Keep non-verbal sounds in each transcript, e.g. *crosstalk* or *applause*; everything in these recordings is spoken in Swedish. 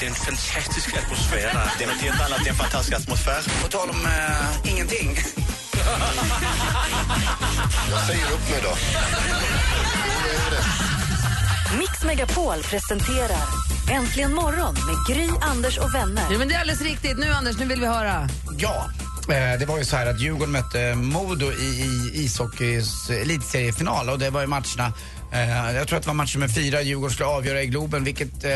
Det är en fantastisk atmosfär. Det är något helt annat, det är en fantastisk atmosfär. På tal om uh, ingenting. Jag säger upp mig då. Mix Megapol presenterar Äntligen morgon med Gry, Anders och vänner. Ja, men det är alldeles riktigt. Nu Anders, nu vill vi höra. Ja, eh, det var ju så här att Djurgården mötte Modo i, i ishockeys elitseriefinal och det var ju matcherna eh, jag tror att det var match nummer fyra, Djurgården skulle avgöra i Globen, vilket eh,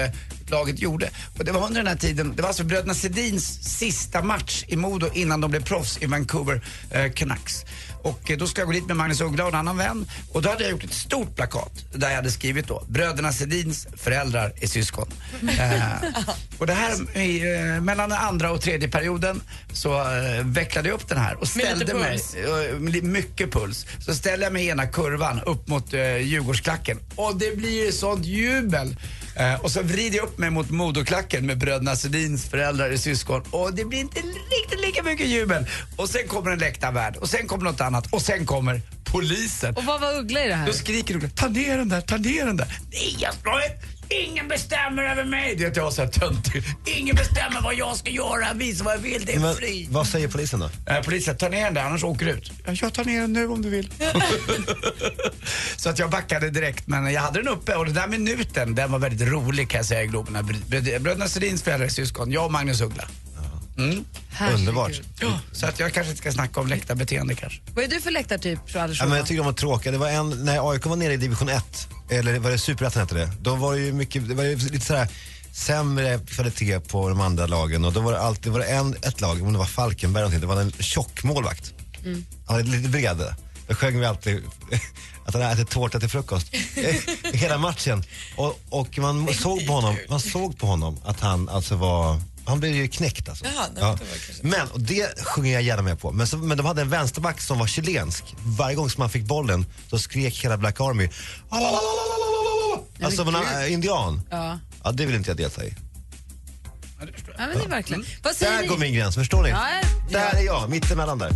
laget gjorde. Och det var under den här tiden, det var alltså bröderna Sedins sista match i Modo innan de blev proffs i Vancouver eh, Canucks. Och eh, då skulle jag gå dit med Magnus Uggla och en annan vän. Och då hade jag gjort ett stort plakat där jag hade skrivit då, bröderna Sedins föräldrar är syskon. Eh, och det här, i, eh, mellan den andra och tredje perioden så eh, vecklade jag upp den här och ställde mig, mycket puls, så ställde jag mig i ena kurvan upp mot eh, Djurgårdsklacken. Och det blir ju sånt jubel. Eh, och så vrider jag upp mig mot Modoklacken med bröderna Sedins föräldrar är syskon. Och det blir inte riktigt lika mycket jubel. Och sen kommer en läktarvärd och sen kommer något annat och sen kommer polisen. Och vad var Uggla i det här? Då skriker Uggla, ta ner den där, ta ner den där. Nej, jag inte. Ingen bestämmer över mig. Det är att jag är så här töntig. Ingen bestämmer vad jag ska göra, visa vad jag vill, det är Men, fri. vad säger polisen då? Eh, polisen, ta ner den där annars åker du ut. Ja, Jag tar ner den nu om du vill. *laughs* så att jag backade direkt men jag hade den uppe och den där minuten den var väldigt rolig kan jag säga i Globen. Bröderna Sedins är syskon, jag och Magnus Uggla. Mm. Herregud. Underbart. Ja, så att jag kanske inte ska snacka om läktarbeteende kanske. Vad är du för läktartyp, Anders? Ja, men jag tycker de var tråkiga. Det var en, när AIK var nere i division 1, eller var det superettan hette det? Då var det ju mycket, det var ju lite sådär sämre kvalitet på de andra lagen och då var det alltid, var det en, ett lag, om det var Falkenberg eller någonting, det var en tjock målvakt. Mm. Han var lite bred. Då sjöng vi alltid *laughs* att han ätit tårta till frukost. *laughs* Hela matchen. Och, och man såg på honom, man såg på honom att han alltså var han blev ju knäckt alltså. ja. Men, och det sjunger jag gärna med på. Men, så, men de hade en vänsterback som var chilensk. Varje gång som man fick bollen så skrek hela Black Army Alltså man är indian. Ja. Ja, det vill inte jag delta i. ja, men det är verkligen. Vad säger Där ni? går min gräns, förstår ni? Ja, ja. Där är jag, mittemellan där.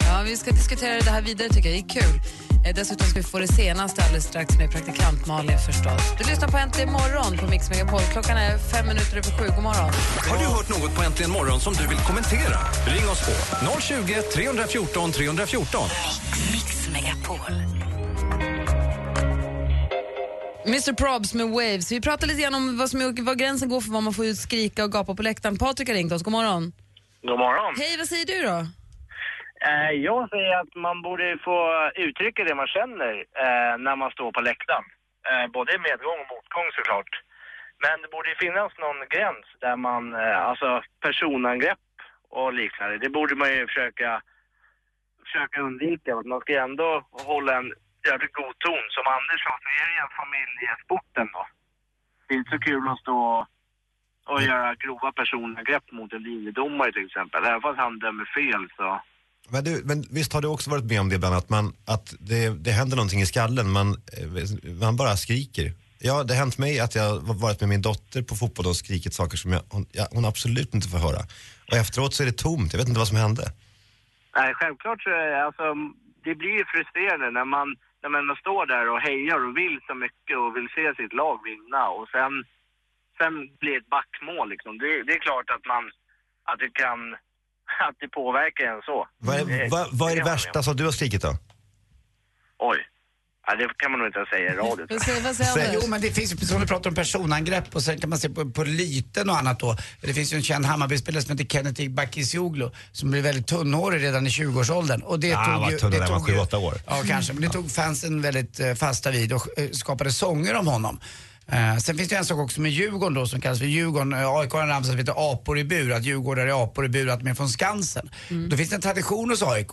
Ja, vi ska diskutera det här vidare tycker jag. Det är kul. Eh, dessutom ska vi få det senaste alldeles strax med praktikant Malin förstås. Du lyssnar på Äntligen morgon på Mix Megapol. Klockan är fem minuter över sju. God morgon. Har du hört något på Äntligen morgon som du vill kommentera? Ring oss på 020 314 314. Mix Megapol. Mr Probs med Waves. Vi pratar lite grann om vad, som är, vad gränsen går för vad man får skrika och gapa på läktaren. Patrik har ringt oss. God morgon. God morgon. Hej, vad säger du då? Eh, jag säger att man borde få uttrycka det man känner eh, när man står på läktaren. Eh, både i medgång och motgång såklart. Men det borde finnas någon gräns där man, eh, alltså personangrepp och liknande, det borde man ju försöka, försöka undvika. Man ska ju ändå hålla en jävligt god ton. Som Anders sa så är det ju sport ändå. Det är inte så kul att stå och göra grova personangrepp mot en linjedomare till exempel. Även fast han dömer fel så... Men, du, men visst har du också varit med om det ibland att, man, att det, det händer någonting i skallen, man, eh, man bara skriker. Ja, det har hänt mig att jag har varit med min dotter på fotboll och skrikit saker som jag, hon, ja, hon absolut inte får höra. Och efteråt så är det tomt, jag vet inte vad som hände. Nej, självklart så är det, alltså, det blir ju frustrerande när man, när man står där och hejar och vill så mycket och vill se sitt lag vinna och sen, sen blir det ett backmål liksom. Det, det är klart att man, att det kan, *laughs* att det påverkar en så. Vad är, vad, vad är det värsta som du har skrikit då? Oj. Ja, det kan man nog inte säga i radio. *laughs* Vad säger, vad säger jo men det finns ju, som vi pratar om personangrepp och sen kan man se på, på lyten och annat då. Det finns ju en känd Hammarby-spelare som heter Kenneth Bakircioglu som blev väldigt tunnhårig redan i 20-årsåldern. Och det Ah, han var ju- tunn det när han var ju- 7-8 år. Ja kanske, men det tog fansen väldigt eh, fasta vid och eh, skapade sånger om honom. Eh, sen finns det en sak också med Djurgården då som kallas för Djurgården, eh, AIK har en ramsa som heter apor i bur, att Djurgårdare är apor i bur, att de är från Skansen. Då finns det en tradition hos AIK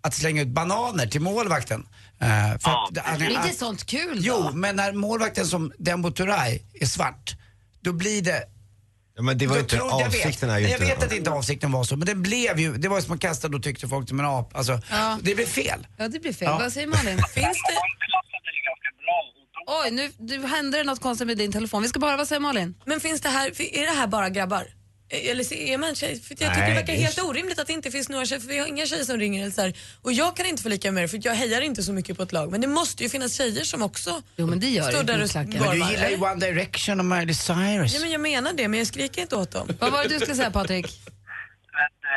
att slänga ut bananer till målvakten. Eh, för Ja, att, att, Är inte sånt kul då? Jo, men när målvakten som Dembo Turay är svart, då blir det Ja, men det var Då inte, trodde- jag avsikten vet, är ju Jag vet att inte avsikten var så, men det blev ju, det var som att kasta då tyckte folk som en ap. Alltså, Ja. det blev fel. Ja, det blir fel. Ja. Vad säger Malin? *laughs* Finns det... Oj, nu du, händer det något konstigt med din telefon. Vi ska bara, vad säger Malin? Men finns det här, är det här bara grabbar? Eller så är man tjej? För jag tycker Nej, det verkar det är- helt orimligt att det inte finns några tjejer, för vi har inga tjejer som ringer eller så här. Och jag kan inte förlika mig med det för jag hejar inte så mycket på ett lag. Men det måste ju finnas tjejer som också Jo, men det gör står det. där och. Men du gillar ju eller? One Direction och Miley Cyrus. Ja men jag menar det, men jag skriker inte åt dem. Vad var det du skulle säga Patrik?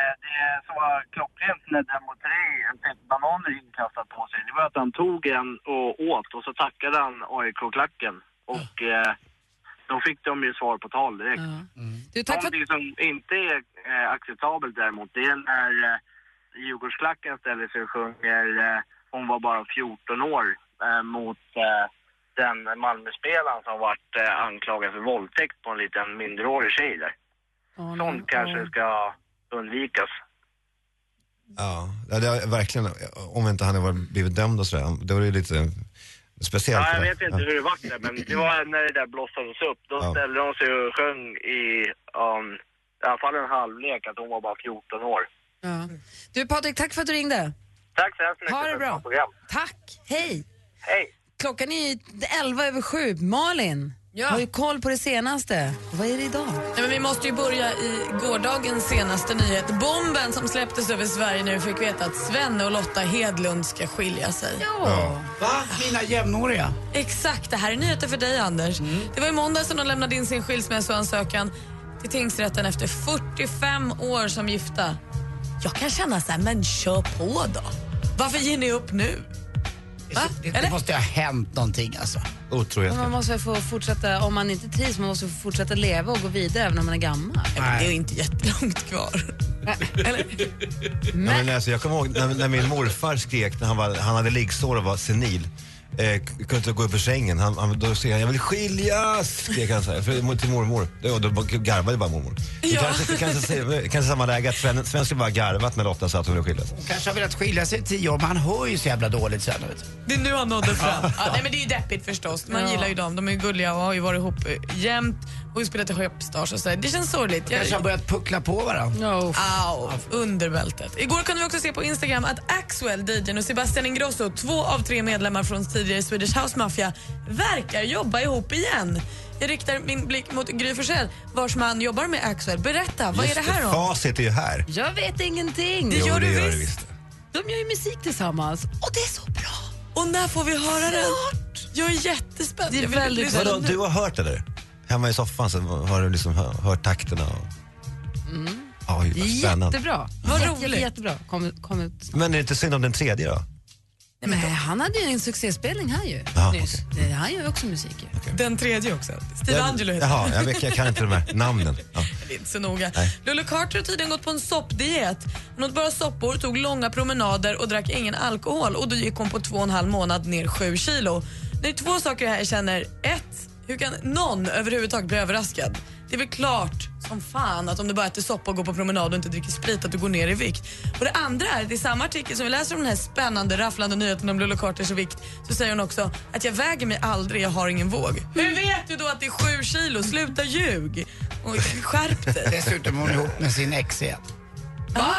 Eh, det som var klockrent när Demotri fick bananer inkastat på sig, det var att han tog en och åt och så tackade han AIK-klacken. Och eh, då fick de ju svar på tal direkt. Du, tack för... Någonting som inte är eh, acceptabelt däremot, det är när eh, Djurgårdsklacken ställer sig och sjunger eh, Hon var bara 14 år eh, mot eh, den Malmöspelaren som varit eh, anklagad för våldtäkt på en liten minderårig tjej där. Åh, Sånt nej. kanske ska undvikas. Ja, ja, det är verkligen, om inte han hade blivit dömd och sådär, det var ju lite speciellt. Ja, jag det vet inte hur det var där, men det var när det där blossades upp. Då Ja. ställde de sig och sjöng i, um, i alla fall en halvlek att hon var bara 14 år. Ja. Du Patrik, tack för att du ringde. Tack så hemskt mycket Ha det för ett bra. Tack, hej. Hej! Klockan är ju 11 över sju. Malin Ja. har ju koll på det senaste. Vad är det idag? Nej, men vi måste ju börja i gårdagens senaste nyhet. Bomben som släpptes över Sverige vi fick veta att Svenne och Lotta Hedlund ska skilja sig. Ja. Va? Mina jämnåriga? Exakt, det här är nyheter för dig Anders. Mm. Det var i måndag som de lämnade in sin skilsmässoansökan till tingsrätten efter 45 år som gifta. Jag kan känna så här, men kör på då. Varför ger ni upp nu? Va? Det, det Eller? måste ju ha hänt någonting alltså. Otrohet. Man måste väl få fortsätta, om man inte trivs, man måste få fortsätta leva och gå vidare även om man är gammal. Men det är ju inte jättelångt kvar. Eller? Ja, men alltså, jag kommer ihåg när, när min morfar skrek när han, var, han hade liggsår och var senil. Eh, kunde inte gå upp ur sängen. Han, han, då skrek han, jag vill skiljas! Skrek han så här, för, till mormor. Ja, då garvade bara mormor. Det Ja. kanske, kanske, kanske, kanske samma läge att Sven, Sven skulle bara garvat när Lotta sa att hon ville skiljas. Hon kanske har velat skilja sig i tio år, men han hör ju så jävla dåligt sen. Vet du. Det är nu han nådde fram. Ja, nej, men det är ju deppigt förstås. Man Ja. gillar ju dem. De är ju gulliga och har ju varit ihop eh, jämt och spelat i Skeppsstars och så. Det känns sorgligt. Jag- Kanske har börjat puckla på varandra. Oh. Au, under bältet. Igår kunde vi också se på Instagram att Axwell, DJn och Sebastian Ingrosso, två av tre medlemmar från tidigare Swedish House Mafia, verkar jobba ihop igen. Jag riktar min blick mot Gry Forssell, vars man jobbar med Axwell. Berätta, vad Just är det här om? Facit är ju här. Jag vet ingenting. Det Jo, gör det du gör visst. visst. De gör ju musik tillsammans och det är så bra. Och när får vi höra den? Jag är jättespänd. Det är väldigt, Vadå, du har hört det där? Hemma i soffan så har du liksom hör- hört takterna och... Oj, Det vad spännande. jättebra. Vad roligt. Jätte, jättebra. Kom, kom ut. Men är det inte synd om den tredje då? Nej, han hade ju en succéspelning här ju Ja, nyss. Det, han gör ju också musik ju. Den tredje också. Steve Jag- Angelo heter Jaha, jag, vet, jag kan inte de här namnen. *laughs* Ja. Det är inte så noga. Nej. Lulu Carter har tydligen gått på en soppdiet. Hon åt bara soppor, tog långa promenader och drack ingen alkohol. Och Då gick hon på två och en halv månad ner sju kilo. Det är två saker jag här känner. Ett, hur kan någon överhuvudtaget bli överraskad? Det är väl klart som fan att om du bara äter soppa och går på promenad och inte dricker sprit att du går ner i vikt. Och det andra är, att i samma artikel som vi läser om den här spännande rafflande nyheten om Lulu Carters vikt så säger hon också att jag väger mig aldrig, jag har ingen våg. Hur vet du då att det är sju kilo? Sluta ljug! Och skärp dig. Dessutom är hon ihop med sin ex igen. Va?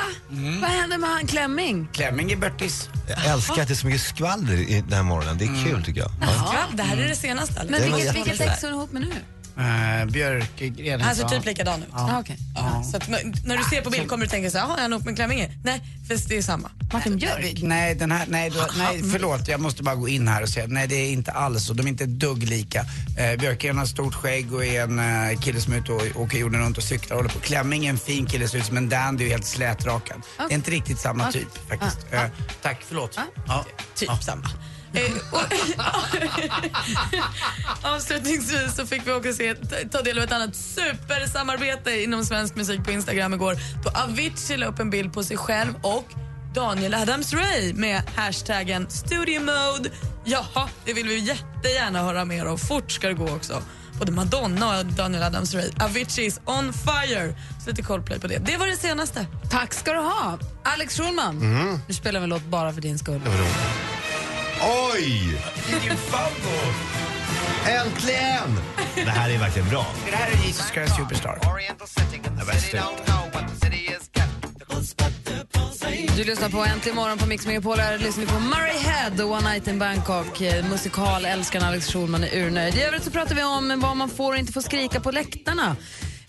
Vad hände med han Klemming? Klemming är Börtis. Jag älskar att det är så mycket skvaller i den här morgonen. Det är kul tycker jag. Ja. Ja, det här är det senaste. Men vilket, vilket ex hon ihop med nu? Uh, Björkgren. Han ser typ likadan ut. Ah, okej. Ja. Så att, men när du ser på bild kommer du tänka så här, "Jaha, är han ihop med Klemminge? Nej, för det är samma. Martin Björk? Nej, den här, nej, då, nej, förlåt. Jag måste bara gå in här och säga nej, det är inte alls så. De är inte dugg lika. Eh, Björkgren har stort skägg och är en eh, kille som är ute och åker jorden runt och cyklar och håller på. Klemming är en fin kille, ser ut som en dandy och helt slätrakad. Det är inte riktigt samma Okej. typ faktiskt. Eh, tack, förlåt. Ja. Typ samma. Eh, *laughs* avslutningsvis så fick vi också se, ta del av ett annat supersamarbete inom svensk musik på Instagram igår. Då Avicii la upp en bild på sig själv och Daniel Adams-Ray med hashtaggen studio mode. Jaha, det vill vi jättegärna höra mer av. Fort ska det gå också. Både Madonna och Daniel Adams-Ray. Avicii is on fire. Så lite Coldplay på det. Det var det senaste. Tack ska du ha. Alex Schulman, Mm. nu spelar vi en låt bara för din skull. Oj! Favvo! Äntligen! Det här är verkligen bra. Det här är Jesus Christ Superstar. Du lyssnar på Äntligen morgon på Mix Megapol. Här lyssnar vi på Murray Head och One Night in Bangkok. Eh, Musikal, älskaren Alex Schulman är urnöjd. I övrigt så pratar vi om vad man får och inte får skrika på läktarna.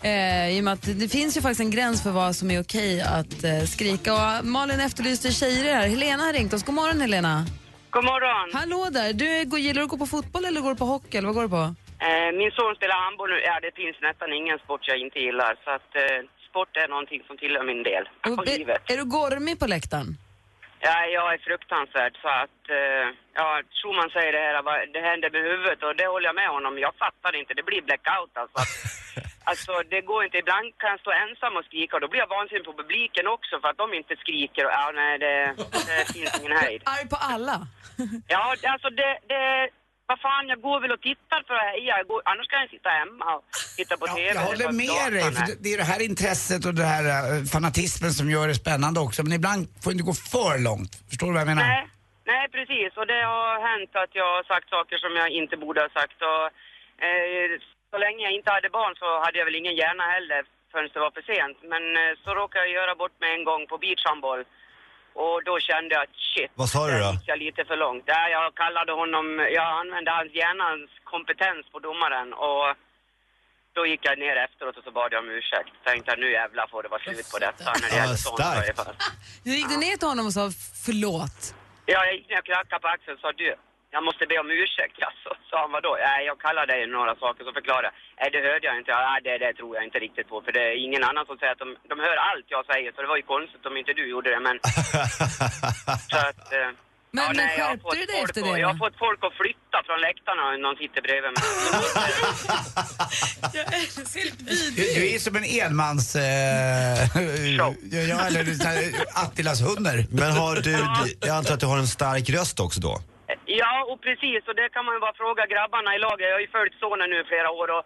Eh, I och med att det finns ju faktiskt en gräns för vad som är okej att eh, skrika. Och Malin efterlyste tjejer här. Helena har ringt oss. God morgon Helena. God morgon. Hallå där. Du, går- gillar du att gå på fotboll eller går du på hockey? Eller vad går du på? Eh, min son spelar handboll nu. Ja, det finns nästan ingen sport jag inte gillar. Så att eh, sport är någonting som tillhör min del av Och, livet. är, du gormig på läktaren? Ja, jag är fruktansvärd. Så att, eh, ja, Schumann säger det här, det händer med huvudet och det håller jag med honom. Jag fattar inte, det blir blackout alltså. *laughs* Alltså det går inte, ibland kan jag stå ensam och skrika och då blir jag vansinnig på publiken också för att de inte skriker. Och, ja, nej, det, det finns ingen *laughs* hejd. Arg på alla? Ja, alltså det, det, vad fan, jag går väl och tittar för att heja. Jag går, annars kan jag sitta hemma och titta på TV. Jag håller med dig, för här. det- det är det här intresset och det här eh, fanatismen som gör det spännande också. Men ibland får det inte gå för långt. Förstår du vad jag menar? Nej, nej, precis. Och det har hänt att jag har sagt saker som jag inte borde ha sagt. Och, eh, så länge jag inte hade barn så hade jag väl ingen hjärna heller förrän det var för sent. Men eh, så råkade jag göra bort mig en gång på beachhandboll. Och då kände jag att shit, Vad sa du då? gick jag lite för långt. Där jag kallade honom, jag använde hans hjärnans kompetens på domaren och då gick jag ner efteråt och så bad jag om ursäkt. Tänkte att nu jävlar får det vara slut på detta när det Ja, gäller sånt i starkt. Du gick du ner till honom och sa förlåt? Ja, jag gick ner och knackade på axeln och sa du, jag måste be om ursäkt. Ja, så sa han vadå? Nej, jag kallar dig några saker, så förklarade jag. Nej, det hörde jag inte. Ja, nej, det, det tror jag inte riktigt på. För det är ingen annan som säger att de, de hör allt jag säger. Så det var ju konstigt om inte du gjorde det, men... *laughs* så att... eh, Men- men jag har skärpte fått du dig folk efter att- det Jag har fått folk att flytta från läktarna när någon sitter bredvid mig. Du, du är som en enmans... Eh, ja, ja, eller Attilas hunder. Men har du, jag antar att du har en stark röst också då? Ja, och precis. Och det kan man ju bara fråga grabbarna i laget. Jag har ju följt sonen nu i flera år och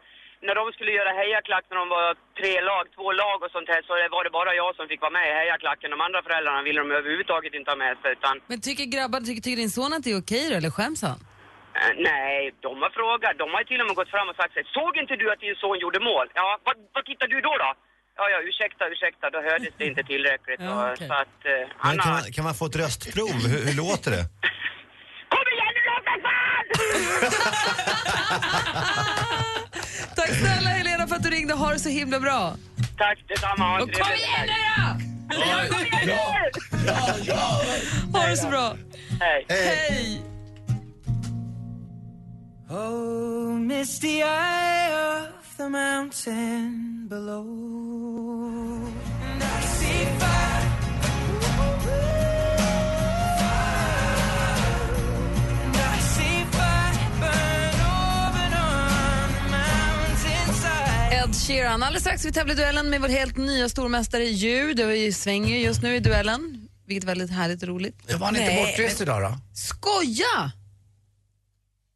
när de skulle göra hejaklack när de var tre lag, två lag och sånt här så var det bara jag som fick vara med i hejaklacken. De andra föräldrarna ville de överhuvudtaget inte ha med sig utan Men tycker grabbar, tycker, tycker din son att det är okej då, eller skäms han? eh, nej, de har frågat. De har ju till och med gått fram och sagt så här, såg inte du att din son gjorde mål? Ja, vad, vad tittar du då då? Ja, ja, ursäkta, ursäkta, då hördes det inte tillräckligt. Ja, och, okej. Så att, eh, han Men kan, har... man, kan man få ett röstprov? Hur, hur låter det? *laughs* *laughs* Tack snälla Helena för att du ringde. Ha det så himla bra. Tack detsamma. Ha Och kom igen nu då! Ha det så bra. Hej. Hej. Oh, misty eye of the mountain below. Ed Sheeran. Alldeles strax vi tävlar i duellen med vår helt nya stormästare ljud. Det svänger ju just nu i duellen, vilket är väldigt härligt och roligt. Var han inte bortrest idag då? Skoja!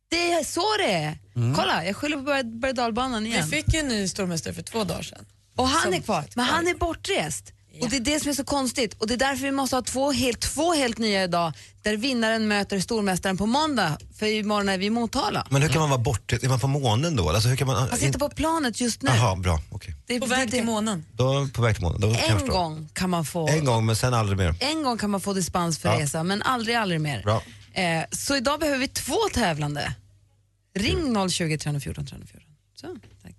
Det är så det är. Kolla, jag skyller på berg- igen. Vi fick ju en ny stormästare för två dagar sedan. Och han Som är kvar, men han är bortrest. Och det är det som är så konstigt. Och det är därför vi måste ha två helt, två helt nya idag, där vinnaren möter stormästaren på måndag. För imorgon är vi i Motala. Men hur kan man vara borta? Är man på månen då? Alltså, hur kan man, Han sitter på planet just nu. Jaha, bra. Okej. Det är- På väg det- till månen. Då på väg till månen. Då kan jag En förstå. gång kan man få En gång, men sen aldrig mer. En gång kan man få dispens för Ja. resa, men aldrig, aldrig mer. Bra. Eh, så idag behöver vi två tävlande. Ring 020 314 314. Så, tack.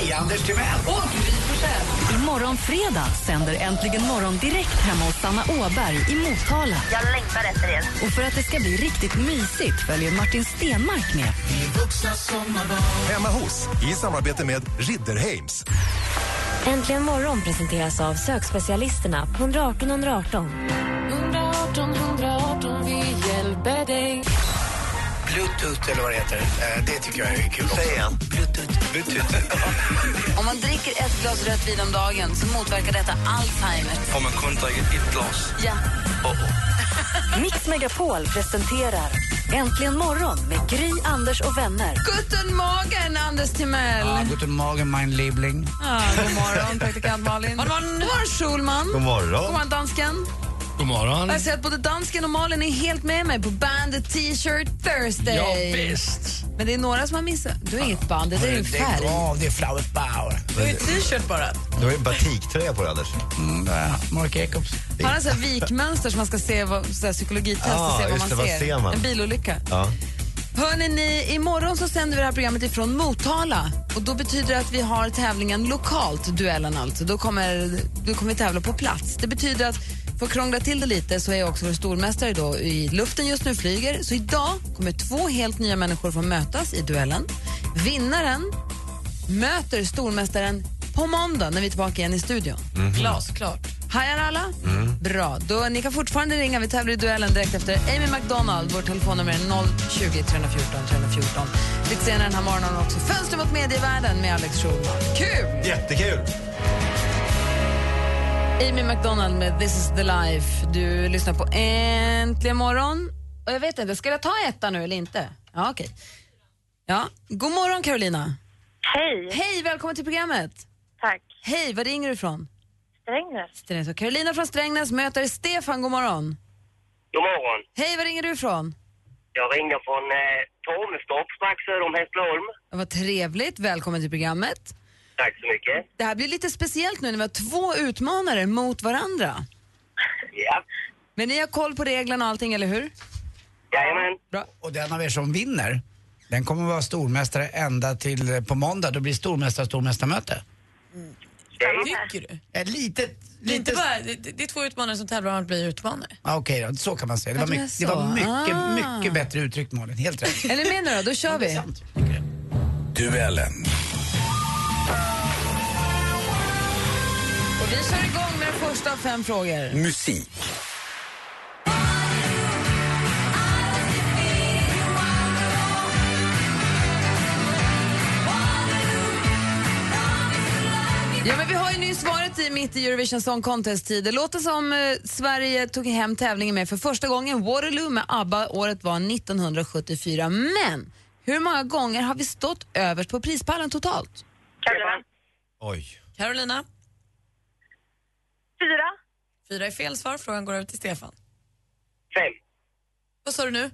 Hej, Anders Timell! Imorgon fredag sänder Äntligen morgon direkt hemma hos Sanna Åberg i Motala. Jag längtar efter er. Och för att det ska bli riktigt mysigt följer Martin Stenmark med. Hemma hos, i samarbete med Ridderheims. Äntligen morgon presenteras av sökspecialisterna på 118 118. 118 118, vi hjälper dig. Bluetooth eller vad det heter. Eh, Det tycker jag är kul också. Säg igen. Bluetooth. Bluetooth. *laughs* Om man dricker ett glas rött vin om dagen så motverkar detta Alzheimer. Om man kun dricker ett glas. Ja. *laughs* Mix Megapol presenterar Äntligen morgon med Gry, Anders och vänner. Guten Morgen, Anders Timell. Ja, guten Morgen, mein Liebling. Ja, god morgon, praktikant Malin. God morgon Schulman. God morgon. God morgon, dansken. God morgon. Jag ser att både dansken och Malin är helt med mig på bandet T-shirt Thursday. Ja, visst. Men det är några som har missat. Du är inget band, det är ju färg. Ja, det är Flower Power. Du har ju t-shirt bara. Du har ju en batiktröja på dig Anders. Mm, Mark Jacobs. Han har så vikmönster som man ska se, vad, så här psykologitest och Ah, se vad just man det, vad ser. ser man? En bilolycka. Ja. Hörni, ni, imorgon så sänder vi det här programmet ifrån Motala. Och då betyder det att vi har tävlingen lokalt, duellen alltså. Då kommer, då kommer vi tävla på plats. Det betyder att, för att krångla till det lite, så är också vår stormästare då i luften just nu flyger. Så idag kommer två helt nya människor få mötas i duellen. Vinnaren möter stormästaren på måndag när vi är tillbaka igen i studion. Glasklart. Hajar alla? Bra. Då, ni kan fortfarande ringa. Vi tävlar i duellen direkt efter Amy McDonald. Vårt telefonnummer är 020 314 314. Lite senare den här morgonen också Fönster mot medievärlden med Alex Schulman. Kul! Jättekul! Amy McDonald med This is the life. Du lyssnar på Äntligen morgon. Och jag vet inte, ska jag ta etta nu eller inte? Ja, okej. Ja. God morgon Carolina. Hej. Hej, välkommen till programmet. Tack. Hej, var ringer du ifrån? Strängnäs. Strängnäs. Carolina från Strängnäs möter Stefan. God morgon. God morgon. Hej, var ringer du ifrån? Jag ringer från eh, Tormestorp strax söder om Hässleholm. Det var trevligt. Välkommen till programmet. Tack så mycket. Det här blir lite speciellt nu när vi har två utmanare mot varandra. Ja. Men ni har koll på reglerna och allting, eller hur? Jajamän. Bra. Och den av er som vinner, den kommer vara stormästare ända till på måndag. Då blir stormästare stormästarmöte. Tycker du? Ett litet... Det är, inte bara, det, det är två utmanare som tävlar om att bli utmanare. Ah, Okej då, så kan man säga. Det var, det mycket, det var mycket, Ah. mycket bättre uttryckt Malin. Helt rätt. Med nu då? Då kör vi. Duellen. Och vi kör igång med den första av fem frågor. Musik. Ja, men vi har ju nyss varit i mitt i Eurovision Song Contest-tid. Det låter som eh, Sverige tog hem tävlingen med för första gången. Waterloo med ABBA. Året var 1974. Men hur många gånger har vi stått överst på prispallen totalt? Carolina. Oj. Carolina? Fyra. Fyra är fel svar. Frågan går över till Stefan. Fem. Vad sa du nu?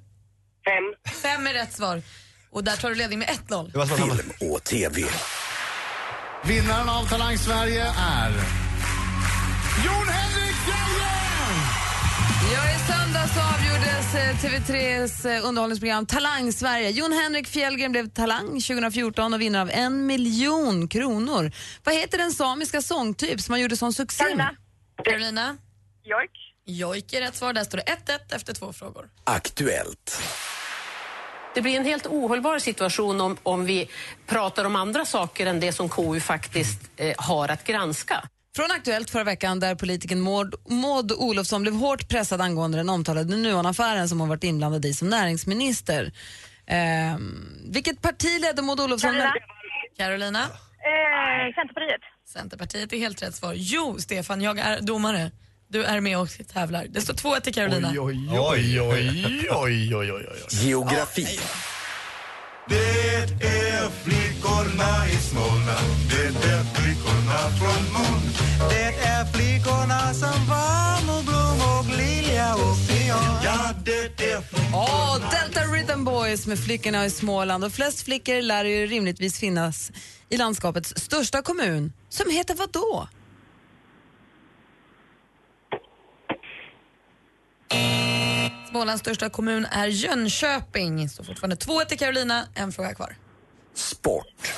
Fem. Fem är rätt svar. Och där tar du ledning med 1-0. Det var så samma. Film och TV. Vinnaren av Talang Sverige är... Jon! Ja, i söndags avgjordes eh, TV3s eh, underhållningsprogram Talang Sverige. Jon Henrik Fjällgren blev Talang 2014 och vinner av en miljon kronor. Vad heter den samiska sångtyp som han gjorde sån succé med? Carolina. Carolina? Jojk. Jojk är rätt svar. Där står det 1-1 efter två frågor. Aktuellt. Det blir en helt ohållbar situation om, om vi pratar om andra saker än det som KU faktiskt eh, har att granska. Från Aktuellt förra veckan där politikern Maud, Maud Olofsson blev hårt pressad angående den omtalade Nuonaffären som hon varit inblandad i som näringsminister. Ehm, vilket parti ledde Maud Olofsson? Carolina. Carolina? Eh, Centerpartiet. Centerpartiet är helt rätt svar. Jo, Stefan, jag är domare. Du är med och tävlar. Det står 2-1 till Carolina. Oj, oj, oj, oj, oj, oj, oj. Geografi. Det är flickorna i Småland Det är flickorna från Mon Det är flickorna som var och blom och lilja och fion Ja, det är flickorna Åh, Delta Rhythm Boys med flickorna i Småland. Och flest flickor lär ju rimligtvis finnas i landskapets största kommun, som heter vad då? Smålands största kommun är Jönköping. Så fortfarande 2-1 till Carolina, en fråga kvar. Sport.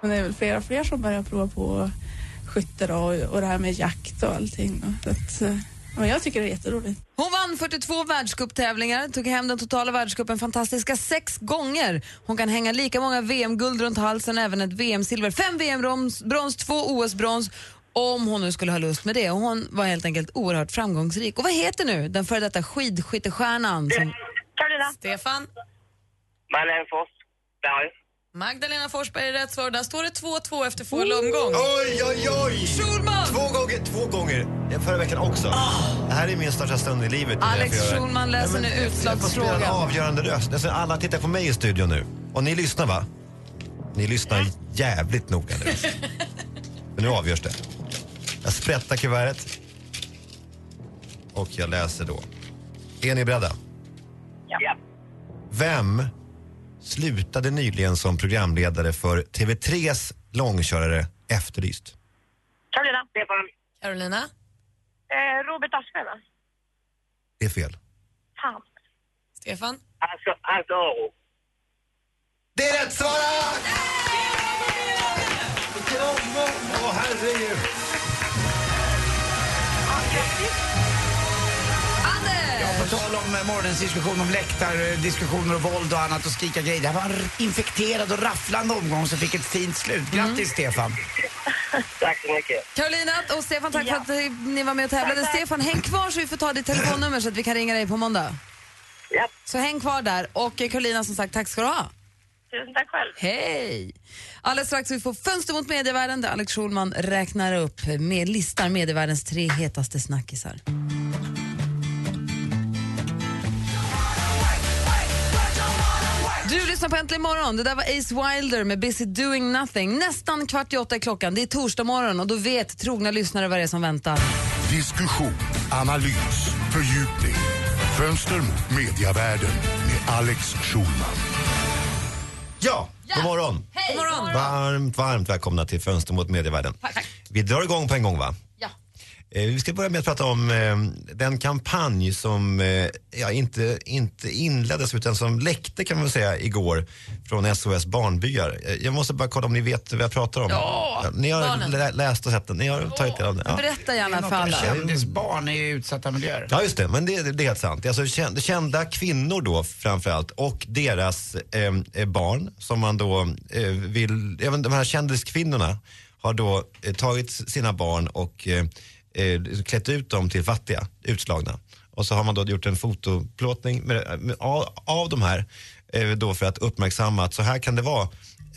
Men det är väl fler och fler som börjar prova på skytte då, och, och det här med jakt och allting. Då. Så att, eh, ja, jag tycker det är jätteroligt. Hon vann 42 världscuptävlingar, tog hem den totala världscupen fantastiska sex gånger. Hon kan hänga lika många VM-guld runt halsen, även ett VM-silver, fem VM-brons, två OS-brons om hon nu skulle ha lust med det. Och hon var helt enkelt oerhört framgångsrik. Och vad heter nu den före detta skidskyttestjärnan? Som... Carolina. Stefan? Marlene Forsberg. Magdalena Forsberg är rätt svar. Där står det 2-2 efter full omgång. Oj, oj, oj! Schulman! Två gånger, två gånger. Förra veckan också. Det här är min största stund i livet. Alex Schulman läser nu jag- Jag får spela en utslagsfrågan. avgörande röst. Alltså, alla tittar på mig i studion nu. Och ni lyssnar va? Ni lyssnar jävligt noga nu. *laughs* Men nu avgörs det. Jag sprättar kuvertet. och jag läser då. Är ni beredda? Ja. Vem slutade nyligen som programledare för TV3s långkörare Efterlyst? Carolina. Stefan. Carolina? Eh, Robert Aschberg, va? Det är fel. Fan. Stefan? Alltså, alltså. Det är rätt svarat! Vilken omgång! Åh, herregud! Ja, på tal om eh, morgonens diskussion om läktardiskussioner och våld och annat och skrika grejer. Det här var en infekterad och rafflande omgång som fick ett fint slut. Grattis Stefan! *laughs* Tack så mycket. Carolina och Stefan, tack för att eh, ni var med och tävlade. Stefan, häng kvar så vi får ta ditt telefonnummer så att vi kan ringa dig på måndag. Ja. Så häng kvar där. Och eh, Carolina, som sagt, tack ska du ha. Tusen tack själv. Hej! Alldeles strax vi få Fönster mot medievärlden där Alex Schulman räknar upp med listar medievärldens tre hetaste snackisar. Du lyssnar på Äntligen morgon. Det där var Ace Wilder med Busy doing nothing. Nästan kvart i åtta är klockan. Det är torsdag morgon och då vet trogna lyssnare vad det är som väntar. Diskussion, analys, fördjupning. Fönster mot mediavärlden med Alex Schulman. Ja, god morgon! Hej! God morgon. Varmt, varmt välkomna till Fönster mot medievärlden. Vi drar igång på en gång va? Eh, Vi ska börja med att prata om eh, den kampanj som eh, ja, inte, inte inleddes utan som läckte kan man säga igår från SOS Barnbyar. Jag måste bara kolla om ni vet vad jag pratar om. Ja, ni har barnen. lä- läst och sett den, ni har tagit del av den. Ja. Berätta gärna för alla. Kändisbarn i utsatta miljöer. Ja, just det. Men det, det är helt sant. Alltså kän- kända kvinnor då framförallt och deras eh, barn som man då eh, vill, även de här kändiskvinnorna har då eh, tagit sina barn och eh, eh, klätt ut dem till fattiga, utslagna. Och så har man då gjort en fotoplåtning med, med, av, av de här eh, då för att uppmärksamma att så här kan det vara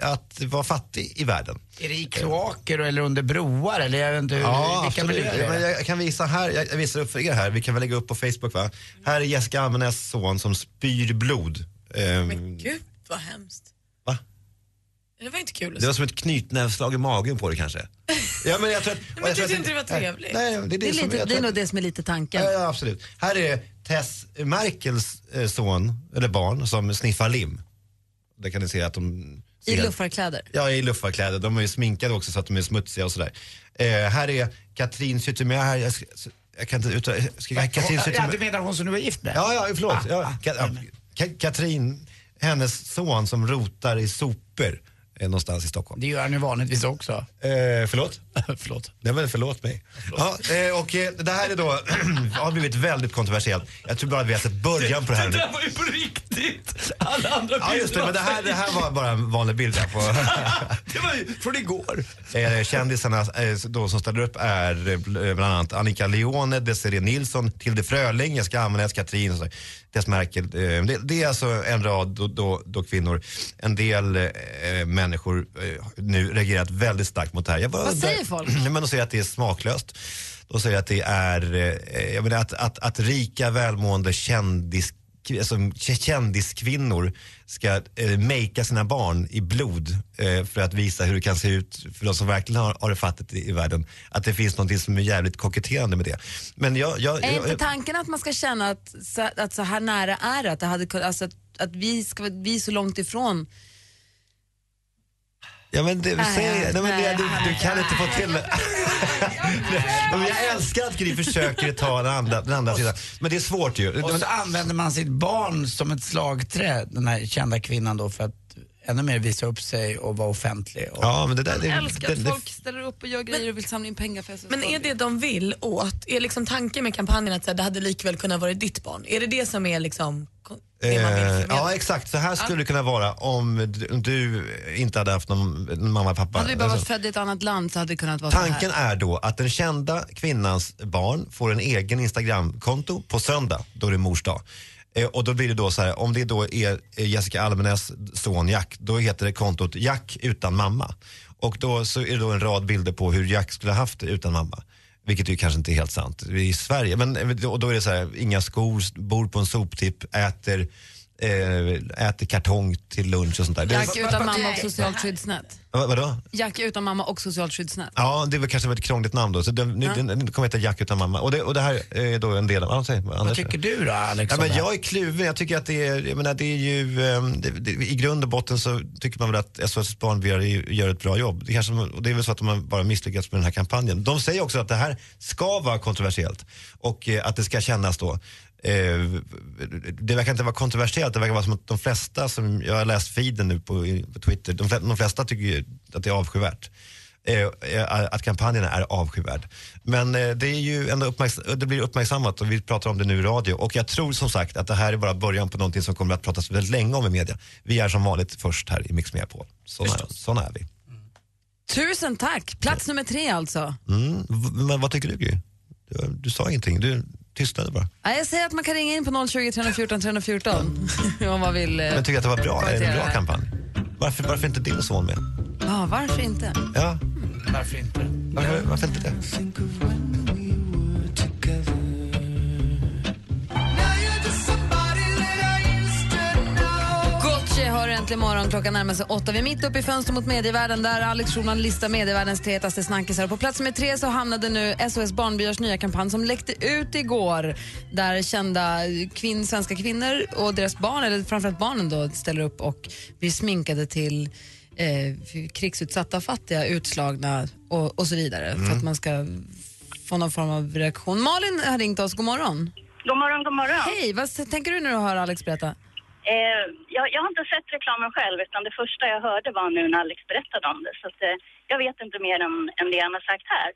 att vara fattig i världen. Är det i kloaker eller under broar eller jag vet inte hur, Ja, vilka absolut. miljöer Men jag kan visa här, jag visar upp för er här, vi kan väl lägga upp på Facebook va? Här är Jessica Almenäs son som spyr blod. Ehm, Gud, vad hemskt. Det var inte kul det var som ett knytnävsslag i magen på det kanske. Ja, men jag tror att, *laughs* Men tyckte inte det var trevligt? Nej, nej, det, är Det är, som lite, det är nog det som är lite tanken. Ja, ja, absolut. Här är Tess Merkels eh, son, eller barn, som sniffar lim. Där kan ni se att de... I ser- luffarkläder. Ja, i luffarkläder. De är ju sminkade också så att de är smutsiga och sådär. Eh, här är Katrin Zytomierska. här- Jag, jag kan inte uttala... Katrin Ja, du menar hon som du var gift med? Ja, ja, förlåt. Ah, ja, ah, Ka- ja, Ka- Katrin, hennes son som rotar i sopor eh, någonstans i Stockholm. Det gör han ju vanligtvis också. Eh, förlåt? *laughs* förlåt. Nej men förlåt mig. Ja, eh, och eh, det här är då, *clears throat* har blivit väldigt kontroversiellt. Jag tror bara att vi har sett början på det här nu. var ju på riktigt. Alla andra Ja just det, men det här, det här var bara en vanlig bild här på... *laughs* det var ju från igår. Eh, kändisarna eh, då som ställer upp är eh, bl- bland annat Annika Leone, Desiree Nilsson, Tilde Fröling, Jessica Ammenäs, Katrin och så. Tess Merkel. Eh, det, det är alltså en rad då, då, då kvinnor. En del eh, människor eh, nu reagerat väldigt starkt mot det här. Jag bara Vad säger folk? Nej, *clears throat* men de säger att det är smaklöst. De säger att det är, eh, jag menar att, att, att rika välmående kändis alltså, kändiskvinnor ska eh, makea sina barn i blod eh, för att visa hur det kan se ut för de som verkligen har, har det fattigt i, i världen. Att det finns något som är jävligt koketterande med det. Men jag, jag, Är jag, inte tanken att man ska känna att så, att så här nära är det? Att, det hade, alltså att, att vi, ska, vi är så långt ifrån. Ja men det, Nej, säg, nej, men det, du, du kan inte få till det. *laughs* Jag *laughs* älskar att Gry försöker ta den andra, den andra sidan. Men det är svårt ju. Och så använder man sitt barn som ett slagträ, den här kända kvinnan då, för att ännu mer visa upp sig och vara offentlig. Och... Ja, men det där, det, Jag älskar det, att det, folk ställer upp och gör grejer och vill samla in pengar för Men är det de vill åt? Är liksom tanken med kampanjen att så här, det hade likväl kunnat vara ditt barn? Är det det som är liksom Eh, ja exakt, så här skulle det kunna vara om du, du inte hade haft någon, mamma och pappa. Hade vi bara varit Alltså, födda i ett annat land så hade det kunnat vara så Tanken är då att den kända kvinnans barn får en egen Instagramkonto på söndag, då är det mors dag. Eh, och då blir det då så här, om det då är eh, Jessica Almenäs son Jack, då heter det kontot Jack utan mamma. Och då så är det då en rad bilder på hur Jack skulle ha haft det utan mamma. Vilket ju kanske inte är helt sant i Sverige. Men, eh, och då är det så här, inga skor, bor på en soptipp, äter äter kartong till lunch och sånt där. Det, Jack utan mamma och socialt skyddsnät. vad, vadå? Jack utan mamma och socialt skyddsnät. Ja, det väl kanske ett krångligt namn då. Så den, nu, Ja. den, den kommer heta Jack utan mamma. Och det, och det här är då en del av... Säg, Vad tycker du då Alex? Ja, men jag är kluven. Jag tycker att det är, jag menar, det är ju, ehm, det, det, i grund och botten så tycker man väl att SOS Barnbyar gör ett bra jobb. Det, kanske, och det är väl så att de har bara misslyckats med den här kampanjen. De säger också att det här ska vara kontroversiellt och eh, att det ska kännas då Eh, det verkar inte vara kontroversiellt, det verkar vara som att de flesta som, jag har läst feeden nu på, på Twitter, de, fle- de flesta tycker ju att det är avskyvärt. Eh, eh, att kampanjen är avskyvärd. Men eh, det, är ju ändå uppmärks- det blir uppmärksammat och vi pratar om det nu i radio. Och jag tror som sagt att det här är bara början på någonting som kommer att pratas väldigt länge om i media. Vi är som vanligt först här i Mix Megapol. Såna, såna är vi. Tusen tack! Plats nummer tre alltså. Mm. Men vad tycker du Gry? Du, du sa ingenting, du tystnade bara. Ja, Jag säger att man kan ringa in på 020 314 314 om man vill. eh, Men tycker att det var bra? Är det en bra kampanj? Varför, varför inte din son med? Ja, varför inte? Ja, Varför inte? varför, varför inte det? Gotche har äntligen morgon. Klockan närmar sig åtta. Vi är mitt uppe i fönster mot medievärlden där Alex Schulman listar medievärldens tre hetaste snackisar. På plats med tre så hamnade nu SOS Barnbyars nya kampanj som läckte ut igår. Där kända kvinn, svenska kvinnor och deras barn, eller framförallt barnen då, ställer upp och blir sminkade till eh, krigsutsatta, fattiga, utslagna och, och så vidare. För att man ska få någon form av reaktion. Malin har ringt oss. God morgon. God morgon, god morgon. Hej, vad tänker du när du hör Alex berätta? Eh, jag, jag har inte sett reklamen själv, utan det första jag hörde var nu när Alex berättade om det. Så att, eh, jag vet inte mer än, än det han har sagt här.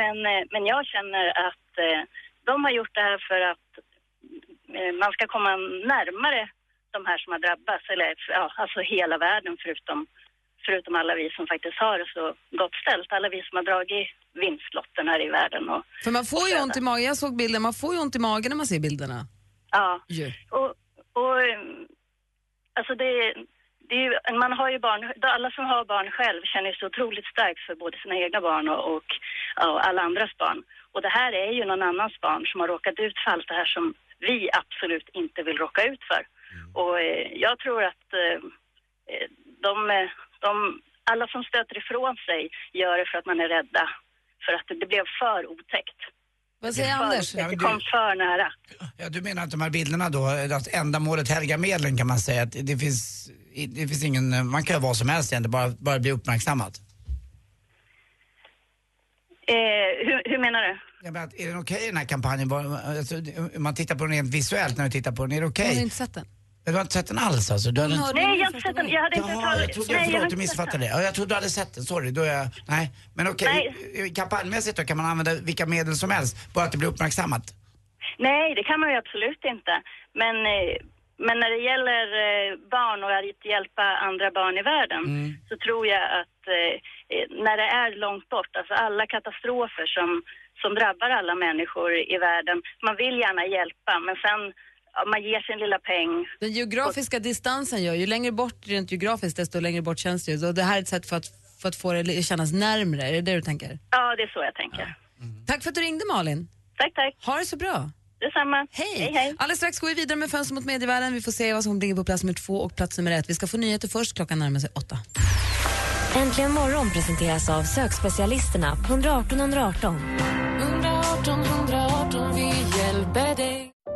Men, eh, men jag känner att eh, de har gjort det här för att eh, man ska komma närmare de här som har drabbats, eller ja, alltså hela världen förutom, förutom alla vi som faktiskt har det så gott ställt. Alla vi som har dragit vinstlotten här i världen. Och, För man får ju ont i magen, jag såg bilden, man får ju ont i magen när man ser bilderna. Ja. Ju. Och, och eh, alltså det, det är ju, man har ju barn, alla som har barn själv känner sig otroligt starkt för både sina egna barn och, och, och alla andras barn. Och det här är ju någon annans barn som har råkat ut för allt det här som vi absolut inte vill råka ut för. Och eh, jag tror att eh, de, de, alla som stöter ifrån sig gör det för att man är rädda. För att det, det blev för otäckt. Vad säger För Anders? Det kom för nära. Ja, du menar att de här bilderna då, att ändamålet helgar medlen kan man säga, att det finns, det finns ingen, man kan göra vad som helst egentligen, bara, bara bli uppmärksammad. Eh, hur, hur menar du? Jag menar, att är den okej den här kampanjen? Alltså, man tittar på den rent visuellt när du tittar på den, är det okej? Jag har inte sett den. Du har inte sett den alls alltså? Du har Nej, inte... jag har inte sett den. Jag hade inte Jaha, jag trodde, Nej, förlåt, du missuppfattade det. Ja, jag trodde du hade sett den, sorry. Då är jag, nej. Men okej, i- kampanjmässigt då kan man använda vilka medel som helst, bara att det blir uppmärksammat. Nej, det kan man ju absolut inte. Men, eh, men när det gäller eh, barn och att hjälpa andra barn i världen så tror jag att eh, eh, när det är långt bort, alltså alla katastrofer som, som drabbar alla människor i världen, man vill gärna hjälpa men sen man ger sin lilla peng. Den geografiska distansen gör ju längre bort rent geografiskt desto längre bort känns det ju. Så det här är ett sätt för att, för att få det att kännas närmre, är det det du tänker? Ja, det är så jag tänker. Tack för att du ringde Malin. Tack, tack. Ha det så bra. Detsamma. Hej. Hej, hej. Alldeles strax går vi vidare med Fönster mot medievärlden. Vi får se vad som ligger på plats nummer två och plats nummer ett. Vi ska få nyheter först, klockan närmar sig åtta. Äntligen morgon presenteras av sökspecialisterna på 118 118. 118